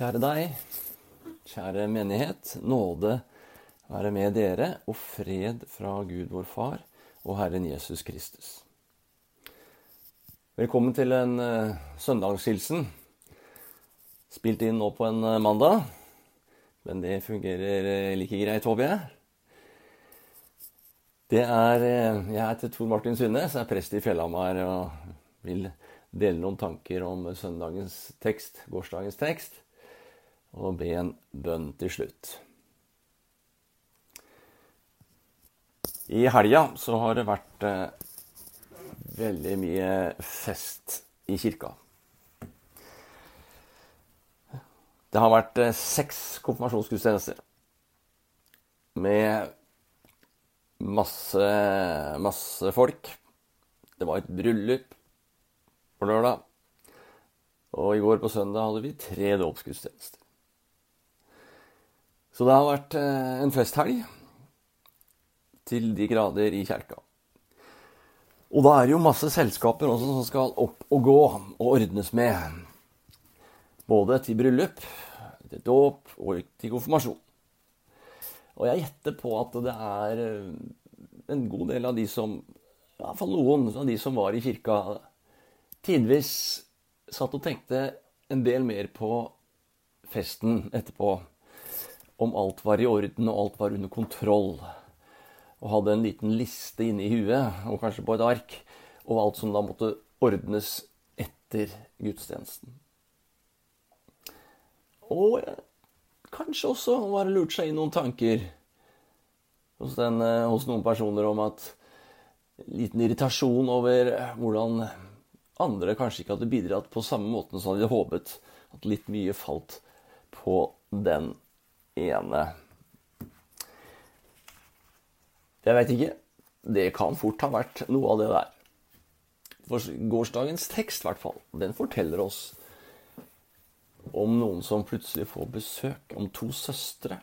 Kjære deg, kjære menighet. Nåde være med dere, og fred fra Gud vår Far og Herren Jesus Kristus. Velkommen til en uh, søndagshilsen. Spilt inn nå på en uh, mandag, men det fungerer uh, like greit, håper jeg. Det er, Jeg heter Tor Martin Sundnes, er prest i Fjellhamar og vil dele noen tanker om søndagens tekst, gårsdagens tekst og be en bønn til slutt. I helga så har det vært eh, veldig mye fest i kirka. Det har vært eh, seks konfirmasjonsgudstjenester med masse, masse folk. Det var et bryllup på lørdag. Og i går på søndag hadde vi tre dåpsgudstjenester. Så det har vært eh, en festhelg til de grader i kjerka. Og da er det jo masse selskaper også som skal opp og gå og ordnes med. Både til bryllup, til dåp og til konfirmasjon. Og jeg gjetter på at det er eh, en god del av de som I hvert fall noen av de som var i kirka, tidvis satt og tenkte en del mer på festen etterpå om alt var i orden og alt var under kontroll. Og hadde en liten liste inne i huet, og kanskje på et ark, over alt som da måtte ordnes etter gudstjenesten. Og kanskje også var det lurt seg inn noen tanker hos, den, eh, hos noen personer om at liten irritasjon over hvordan andre kanskje ikke hadde bidratt på samme måten som de hadde håpet. At litt mye falt på den ene Jeg veit ikke. Det kan fort ha vært noe av det der. For gårsdagens tekst, i hvert fall, den forteller oss om noen som plutselig får besøk. Om to søstre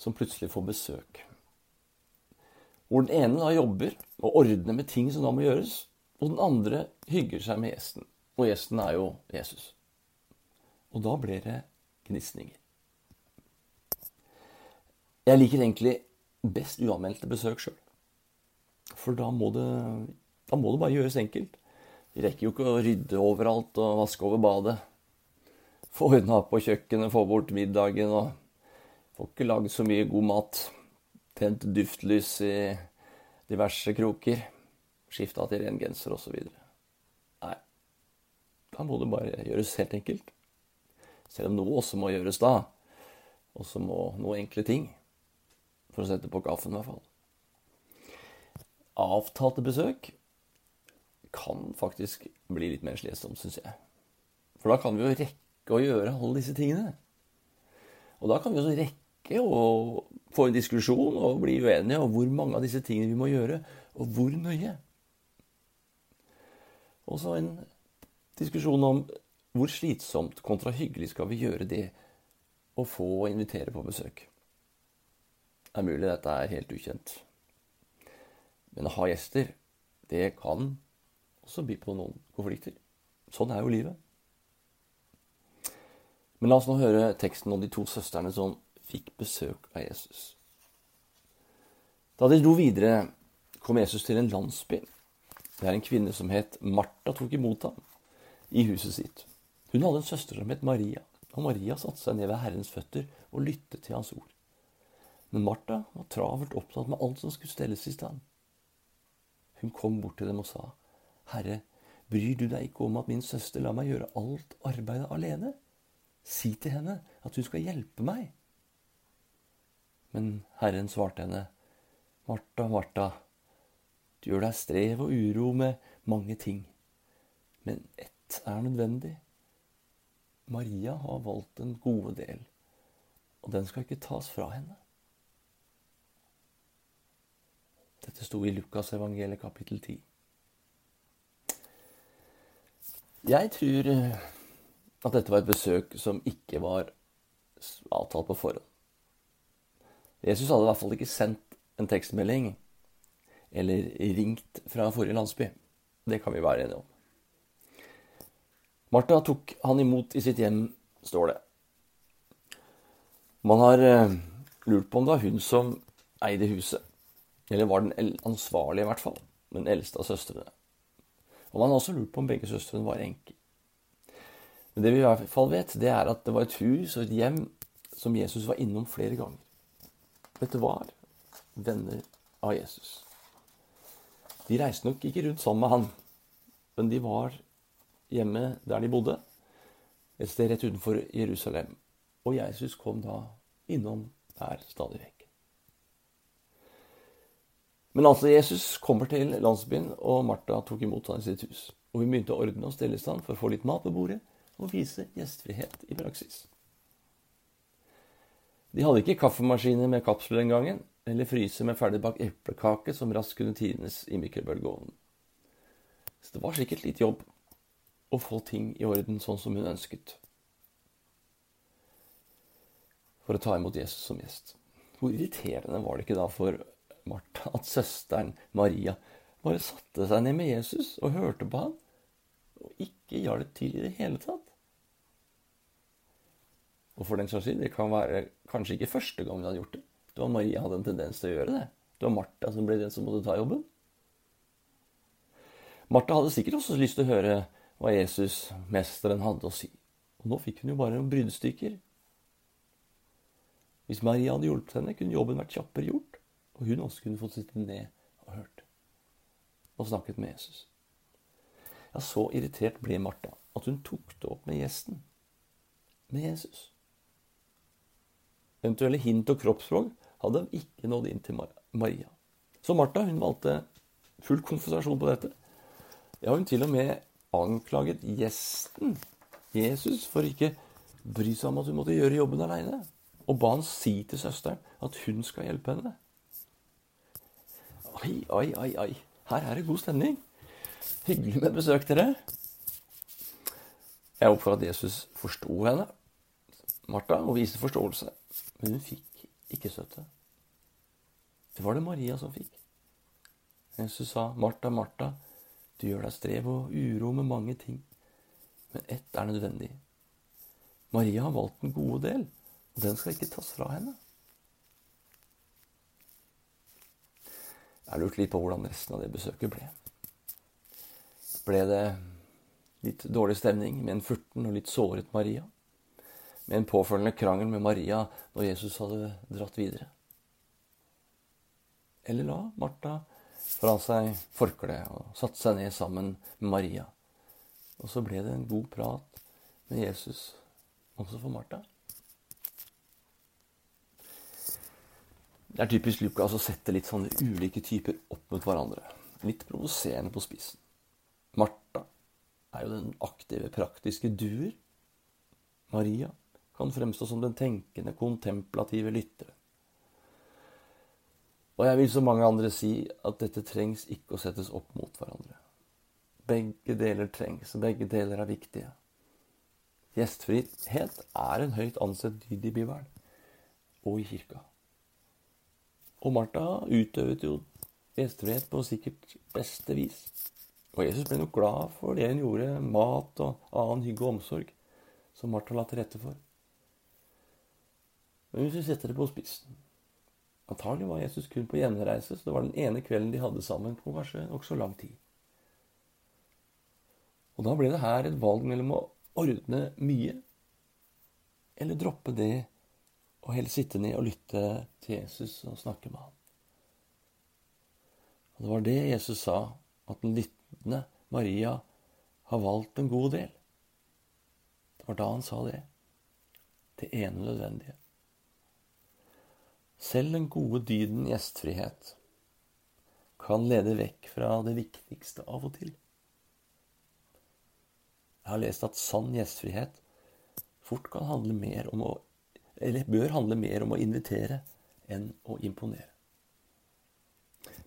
som plutselig får besøk. Hvor den ene da jobber og ordner med ting som da må gjøres, og den andre hygger seg med gjesten. Og gjesten er jo Jesus. Og da blir det gnisninger. Jeg liker egentlig best uanmeldte besøk sjøl. For da må, det, da må det bare gjøres enkelt. Vi rekker jo ikke å rydde overalt og vaske over badet. Få ordna på kjøkkenet, få bort middagen og Får ikke lagd så mye god mat. Tent duftlys i diverse kroker. Skifta til ren genser osv. Nei, da må det bare gjøres helt enkelt. Selv om noe også må gjøres da. Også må noe enkle ting for å sette på kaffen, i hvert fall. Avtalte besøk kan faktisk bli litt mer slitsomt, syns jeg. For da kan vi jo rekke å gjøre alle disse tingene. Og da kan vi også rekke å få en diskusjon og bli uenige om hvor mange av disse tingene vi må gjøre, og hvor nøye. Og så en diskusjon om hvor slitsomt kontra hyggelig skal vi gjøre det å få invitere på besøk. Det er mulig dette er helt ukjent. Men å ha gjester, det kan også by på noen konflikter. Sånn er jo livet. Men la oss nå høre teksten om de to søstrene som fikk besøk av Jesus. Da de dro videre, kom Jesus til en landsby. Det er en kvinne som het Martha, tok imot ham i huset sitt. Hun hadde en søster som het Maria, og Maria satte seg ned ved Herrens føtter og lyttet til hans ord. Men Martha var travelt opptatt med alt som skulle stelles i stand. Hun kom bort til dem og sa, Herre, bryr du deg ikke om at min søster lar meg gjøre alt arbeidet alene? Si til henne at hun skal hjelpe meg. Men Herren svarte henne, Martha, Martha, du gjør deg strev og uro med mange ting, men ett er nødvendig. Maria har valgt den gode del, og den skal ikke tas fra henne. Dette sto i Lukas evangeliet kapittel 10. Jeg tror eh, at dette var et besøk som ikke var avtalt på forhånd. Jesus hadde i hvert fall ikke sendt en tekstmelding eller ringt fra forrige landsby. Det kan vi være enige om. Martha tok han imot i sitt hjem står det. Man har eh, lurt på om det var hun som eide huset. Eller var den ansvarlige, i hvert fall. Den eldste av søstrene. Og man har også lurt på om begge søstrene var enker. Men det vi i hvert fall vet, det er at det var et hus og et hjem som Jesus var innom flere ganger. Dette var venner av Jesus. De reiste nok ikke rundt sammen med han, men de var hjemme der de bodde, et sted rett utenfor Jerusalem. Og Jesus kom da innom der stadig vekk. Men altså, Jesus kommer til landsbyen, og Martha tok imot ham i sitt hus. Og hun begynte å ordne og stelle i stand for å få litt mat på bordet og vise gjestfrihet i praksis. De hadde ikke kaffemaskiner med kapsler den gangen, eller fryse med ferdigbakt eplekake som raskt kunne tines i mikrobølgeovnen. Så det var sikkert litt jobb å få ting i orden sånn som hun ønsket. For å ta imot Jesus som gjest. Hvor irriterende var det ikke da for Martha at søsteren Maria bare satte seg ned med Jesus og hørte på ham, og ikke hjalp til i det hele tatt? Og for den saks skyld, det kan være kanskje ikke første gang hun hadde gjort det. Det var Maria hadde en tendens til å gjøre det. Det var Martha som ble den som måtte ta jobben. Martha hadde sikkert også lyst til å høre hva Jesus, mesteren, hadde å si. Og nå fikk hun jo bare noen bruddstykker. Hvis Maria hadde hjulpet henne, kunne jobben vært kjappere gjort. Og hun også kunne fått sitte ned og hørt. Og snakket med Jesus. Ja, så irritert ble Martha at hun tok det opp med gjesten. Med Jesus. Eventuelle hint og kroppsspråk hadde ikke nådd inn til Maria. Så Martha hun valgte full konfesasjon på dette. Ja, hun til og med anklaget gjesten, Jesus, for ikke bry seg om at hun måtte gjøre jobben aleine. Og ba han si til søsteren at hun skal hjelpe henne. Oi, oi, oi, oi. Her er det god stemning. Hyggelig med besøk, dere. Jeg håper at Jesus forsto henne, Martha, og viste forståelse. Men hun fikk ikke støtte. Det var det Maria som fikk. Jesus sa, 'Martha, Martha, du gjør deg strev og uro med mange ting, men ett er nødvendig.' Maria har valgt den gode del, og den skal ikke tas fra henne. Jeg har lurt litt på hvordan resten av det besøket ble. Ble det litt dårlig stemning med en furten og litt såret Maria? med en påfølgende krangel med Maria når Jesus hadde dratt videre. Eller la Martha fra seg forkleet og satte seg ned sammen med Maria. Og så ble det en god prat med Jesus også for Martha. Det er typisk Lucas å sette litt sånne ulike typer opp mot hverandre. Litt provoserende på spissen. Martha er jo den aktive, praktiske duer. Maria kan fremstå som den tenkende, kontemplative lytteren. Og jeg vil som mange andre si at dette trengs ikke å settes opp mot hverandre. Begge deler trengs, og begge deler er viktige. Gjestfrihet er en høyt ansett dyd i Bibelen og i kirka. Og Martha utøvet jo gjestfrihet på sikkert beste vis. Og Jesus ble nok glad for det hun gjorde, mat og annen hygge og omsorg som Martha la til rette for. Men hvis vi setter det på spissen Antagelig var Jesus kun på gjenreise, så det var den ene kvelden de hadde sammen på kanskje nokså lang tid. Og da ble det her et valg mellom å ordne mye eller droppe det og heller sitte ned og lytte til Jesus og snakke med ham. Og Det var det Jesus sa, at den lyttende Maria har valgt en god del. Det var da han sa det. Det ene nødvendige. Selv den gode dyden gjestfrihet kan lede vekk fra det viktigste av og til. Jeg har lest at sann gjestfrihet fort kan handle mer om å Eller bør handle mer om å invitere enn å imponere.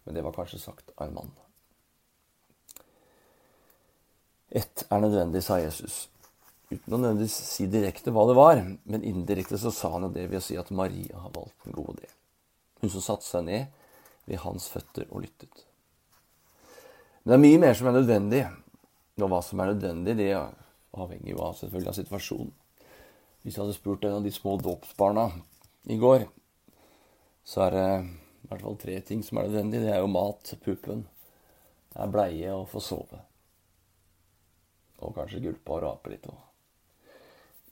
Men det var kanskje sagt av en mann. Ett er nødvendig, sa Jesus uten å nødvendigvis si direkte hva det var. Men indirekte så sa han det ved å si at Maria har valgt en god del. Hun som satte seg ned ved hans føtter og lyttet. Men det er mye mer som er nødvendig. Og hva som er nødvendig, det avhenger jo av, selvfølgelig av situasjonen. Hvis jeg hadde spurt en av de små dåpsbarna i går, så er det i hvert fall tre ting som er nødvendig. Det er jo mat, puppen, det er bleie og få sove. Og kanskje gulpe og rape litt òg.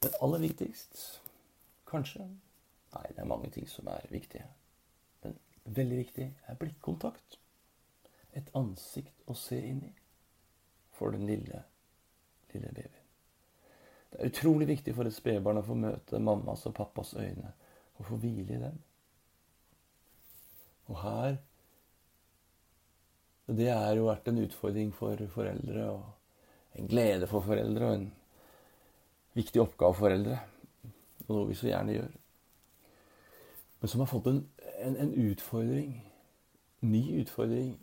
Men aller viktigst, kanskje Nei, det er mange ting som er viktige. Men veldig viktig er blikkontakt. Et ansikt å se inn i for den lille, lille babyen. Det er utrolig viktig for et spedbarn å få møte mammas og pappas øyne og få hvile i dem. Og her Det har jo vært en utfordring for foreldre, og en glede for foreldre, og en viktig oppgave for foreldre. Og noe vi så gjerne gjør. Men som har fått en, en, en utfordring, ny utfordring,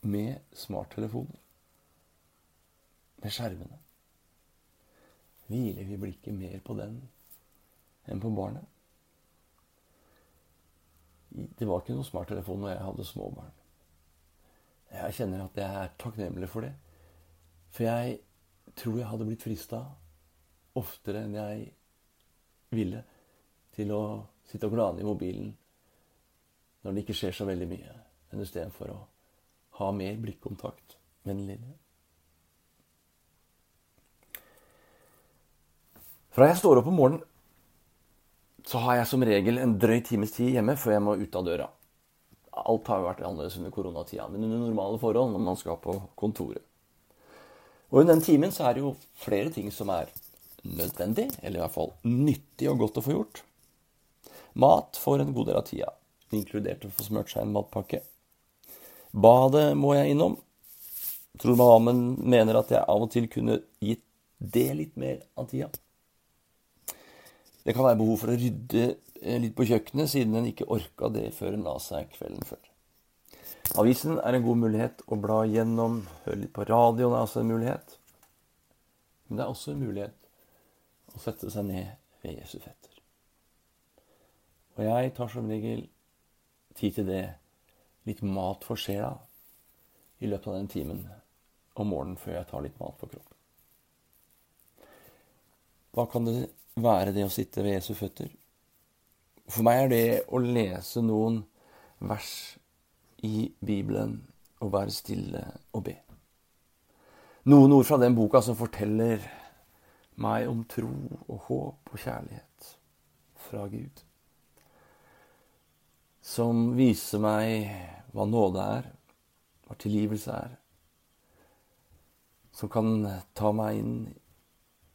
med smarttelefoner. Med skjermene. Hviler vi blikket mer på den enn på barnet? Det var ikke noe smarttelefon når jeg hadde småbarn. Jeg kjenner at jeg er takknemlig for det. For jeg tror jeg hadde blitt frista oftere enn jeg ville til å sitte og glane i mobilen når det ikke skjer så veldig mye, enn istedenfor å ha mer blikkontakt med den lille. Fra jeg står opp om morgenen så har jeg som regel en drøy times tid hjemme før jeg må ut av døra. Alt har jo vært annerledes under koronatida, men under normale forhold når man skal på kontoret. Og under den timen så er det jo flere ting som er nødvendig, eller i hvert fall nyttig og godt å få gjort. Mat får en god del av tida, inkludert å få smurt seg en matpakke. Badet må jeg innom. Tror mammen mener at jeg av og til kunne gitt det litt mer av tida. Det kan være behov for å rydde eh, litt på kjøkkenet, siden en ikke orka det før en la seg kvelden før. Avisen er en god mulighet å bla gjennom. Høre litt på radioen er også en mulighet. Men det er også en mulighet å sette seg ned ved Jesu fetter. Og jeg tar som regel tid til det, litt mat for sjela, i løpet av den timen om morgenen før jeg tar litt mat på kroppen. Hva kan det være det å sitte ved Jesu føtter. For meg er det å lese noen vers i Bibelen og være stille og be. Noen ord fra den boka som forteller meg om tro og håp og kjærlighet fra Gud. Som viser meg hva nåde er, hva tilgivelse er. Som kan ta meg inn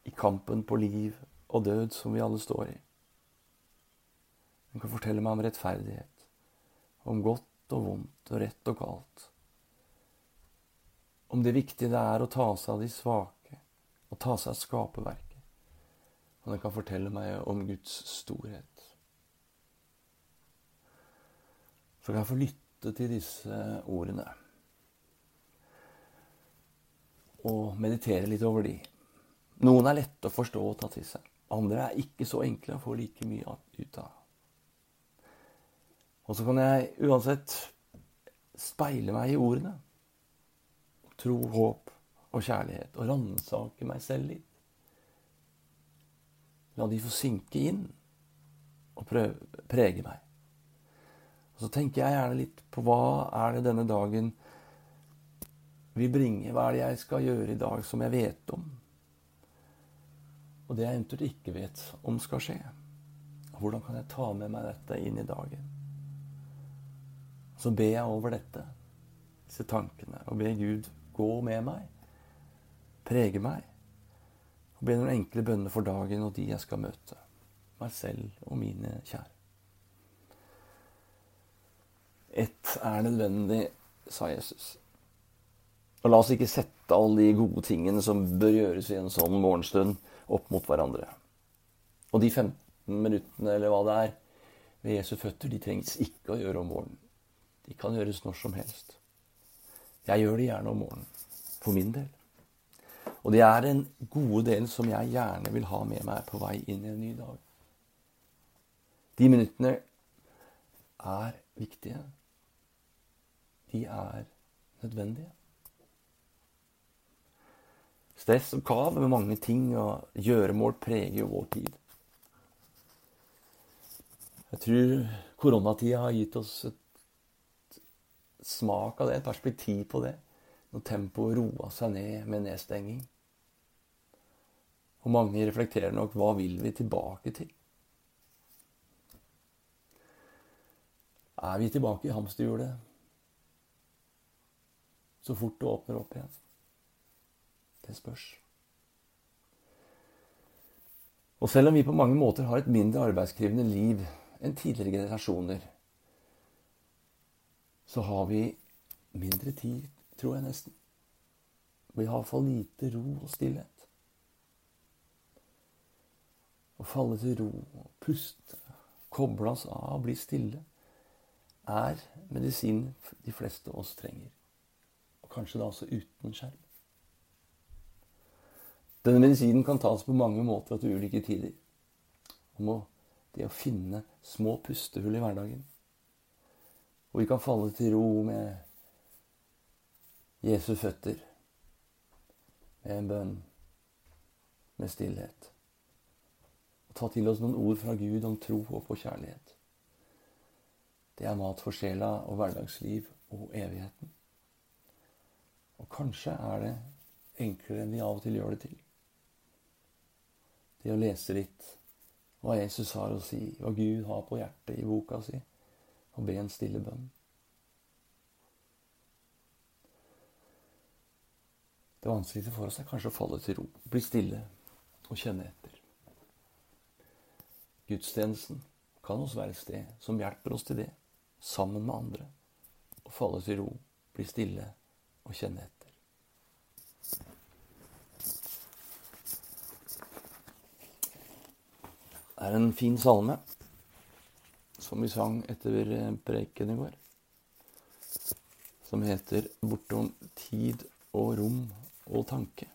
i kampen på liv og død som vi alle står i. Hun kan fortelle meg om rettferdighet, om godt og vondt og rett og galt. Om det viktige det er å ta seg av de svake og ta seg av skaperverket. Og den kan fortelle meg om Guds storhet. Så kan jeg få lytte til disse ordene og meditere litt over de. Noen er lette å forstå og ta til seg. Andre er ikke så enkle å få like mye ut av. Og så kan jeg uansett speile meg i ordene. Tro, håp og kjærlighet. Og ransake meg selv litt. La de få synke inn og prøve, prege meg. Og så tenker jeg gjerne litt på hva er det denne dagen vil bringe? Hva er det jeg skal gjøre i dag som jeg vet om? Og det jeg eventuelt ikke vet om skal skje. Hvordan kan jeg ta med meg dette inn i dagen? Så ber jeg over dette, disse tankene, og ber Gud gå med meg, prege meg, og be noen enkle bønner for dagen og de jeg skal møte, meg selv og mine kjære. Ett er nødvendig, sa Jesus. Og la oss ikke sette alle de gode tingene som bør gjøres i en sånn morgenstund, opp mot hverandre. Og de 15 minuttene, eller hva det er, ved Jesu føtter, de trengs ikke å gjøre om morgenen. De kan gjøres når som helst. Jeg gjør det gjerne om morgenen, for min del. Og det er en gode del som jeg gjerne vil ha med meg på vei inn i en ny dag. De minuttene er viktige. De er nødvendige. Stress og kav med mange ting og gjøremål preger jo vår tid. Jeg tror koronatida har gitt oss et smak av det, et perspektiv på det. Når tempoet roa seg ned med nedstenging. Og mange reflekterer nok hva vil vi tilbake til? Er vi tilbake i hamsterhjulet så fort det åpner opp igjen? Det spørs. Og selv om vi på mange måter har et mindre arbeidskrevende liv enn tidligere generasjoner, så har vi mindre tid, tror jeg nesten. Vi har for lite ro og stillhet. Å falle til ro, puste, koble oss av, bli stille, er medisin de fleste av oss trenger. Og kanskje da også uten skjerm. Denne medisinen kan tas på mange måter til ulike tider. Om det å finne små pustehull i hverdagen. Hvor vi kan falle til ro med Jesu føtter, med en bønn, med stillhet. Og ta til oss noen ord fra Gud om tro, og kjærlighet. Det er mat for sjela og hverdagsliv og evigheten. Og kanskje er det enklere enn vi av og til gjør det til det å lese litt hva Jesus har å si, hva Gud har på hjertet i boka si, og be en stille bønn. Det vanskeligste for oss er kanskje å falle til ro, bli stille og kjenne etter. Gudstjenesten kan også være et sted som hjelper oss til det, sammen med andre. Å falle til ro, bli stille og kjenne etter. Er en fin salme som vi sang etter eh, preken i går. Som heter 'Bortom tid og rom og tanke'.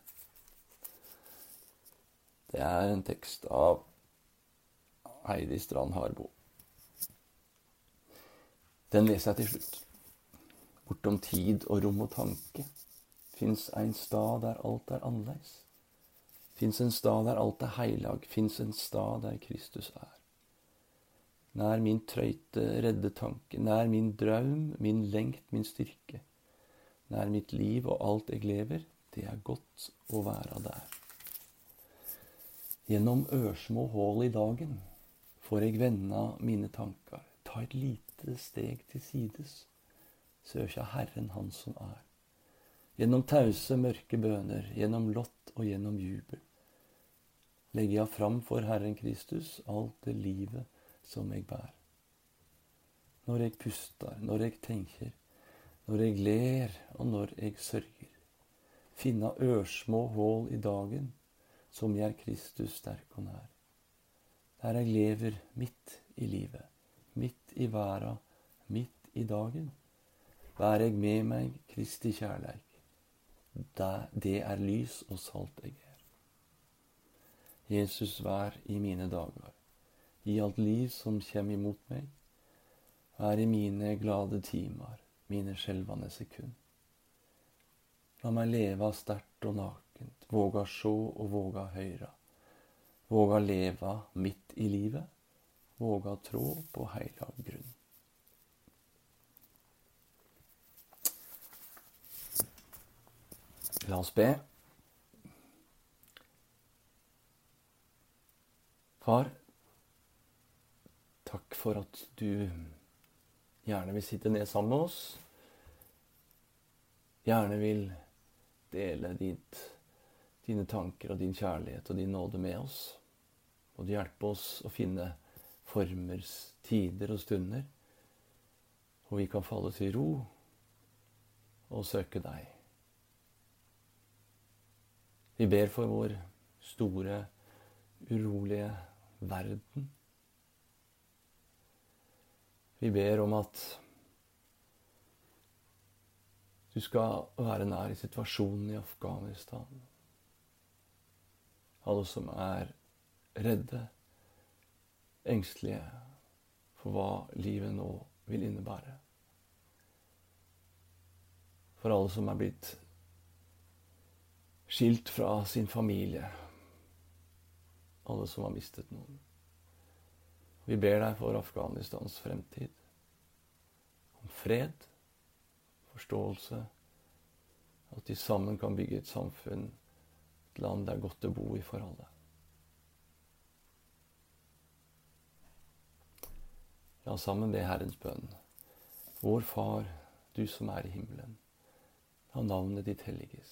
Det er en tekst av Heidi Strand Harbo. Den leser jeg til slutt. Bortom tid og rom og tanke fins ein stad der alt er annerledes. Fins en stad der alt er heilag, fins en stad der Kristus er. Nær min trøyte, redde tanke, nær min drøm, min lengt, min styrke. Nær mitt liv og alt jeg lever, det er godt å være der. Gjennom ørsmå hull i dagen får jeg venda mine tanker, ta et lite steg til sides, søkja Herren Han som er. Gjennom tause, mørke bøner, gjennom lott og gjennom jubel legger jeg fram for Herren Kristus alt det livet som jeg bærer. Når jeg puster, når jeg tenker, når jeg ler og når jeg sørger. Finna ørsmå hull i dagen som gjør Kristus sterk og nær. Der jeg lever midt i livet, midt i verda, midt i dagen. bærer jeg med meg Kristi kjærleik. Det er lys og salt jeg er. Jesus, vær i mine dager, i alt liv som kommer imot meg. Vær i mine glade timer, mine skjelvende sekund. La meg leve sterkt og nakent, våga sjå og våga høyra. Våga leva midt i livet, våga trå på heilag grunn. La oss be. Far, takk for at du gjerne vil sitte ned sammen med oss. Gjerne vil dele ditt, dine tanker og din kjærlighet og din nåde med oss. Og du hjelpe oss å finne former, tider og stunder hvor vi kan falle til ro og søke deg. Vi ber for vår store, urolige verden. Vi ber om at du skal være nær i situasjonen i Afghanistan. Alle som er redde, engstelige for hva livet nå vil innebære. For alle som er blitt skilt fra sin familie alle som har mistet noen. Vi ber deg for Afghanistans fremtid. Om fred, forståelse, at de sammen kan bygge et samfunn, et land det er godt å bo i for alle. La oss sammen be Herrens bønn. Vår Far, du som er i himmelen. La navnet ditt helliges.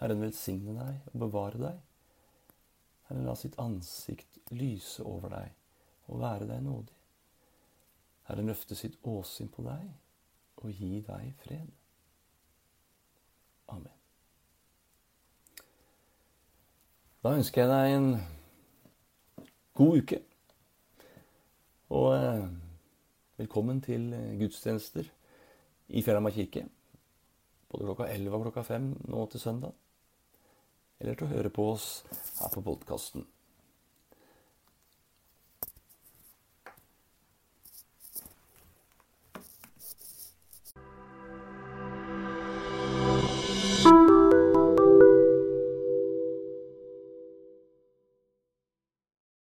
Herren velsigne deg og bevare deg. Herren la sitt ansikt lyse over deg og være deg nådig. Herren løfte sitt åsyn på deg og gi deg fred. Amen. Da ønsker jeg deg en god uke. Og eh, velkommen til gudstjenester i Fjellhamar kirke. Både klokka 11 og klokka 5 nå til søndag. Eller til å høre på oss her på podkasten.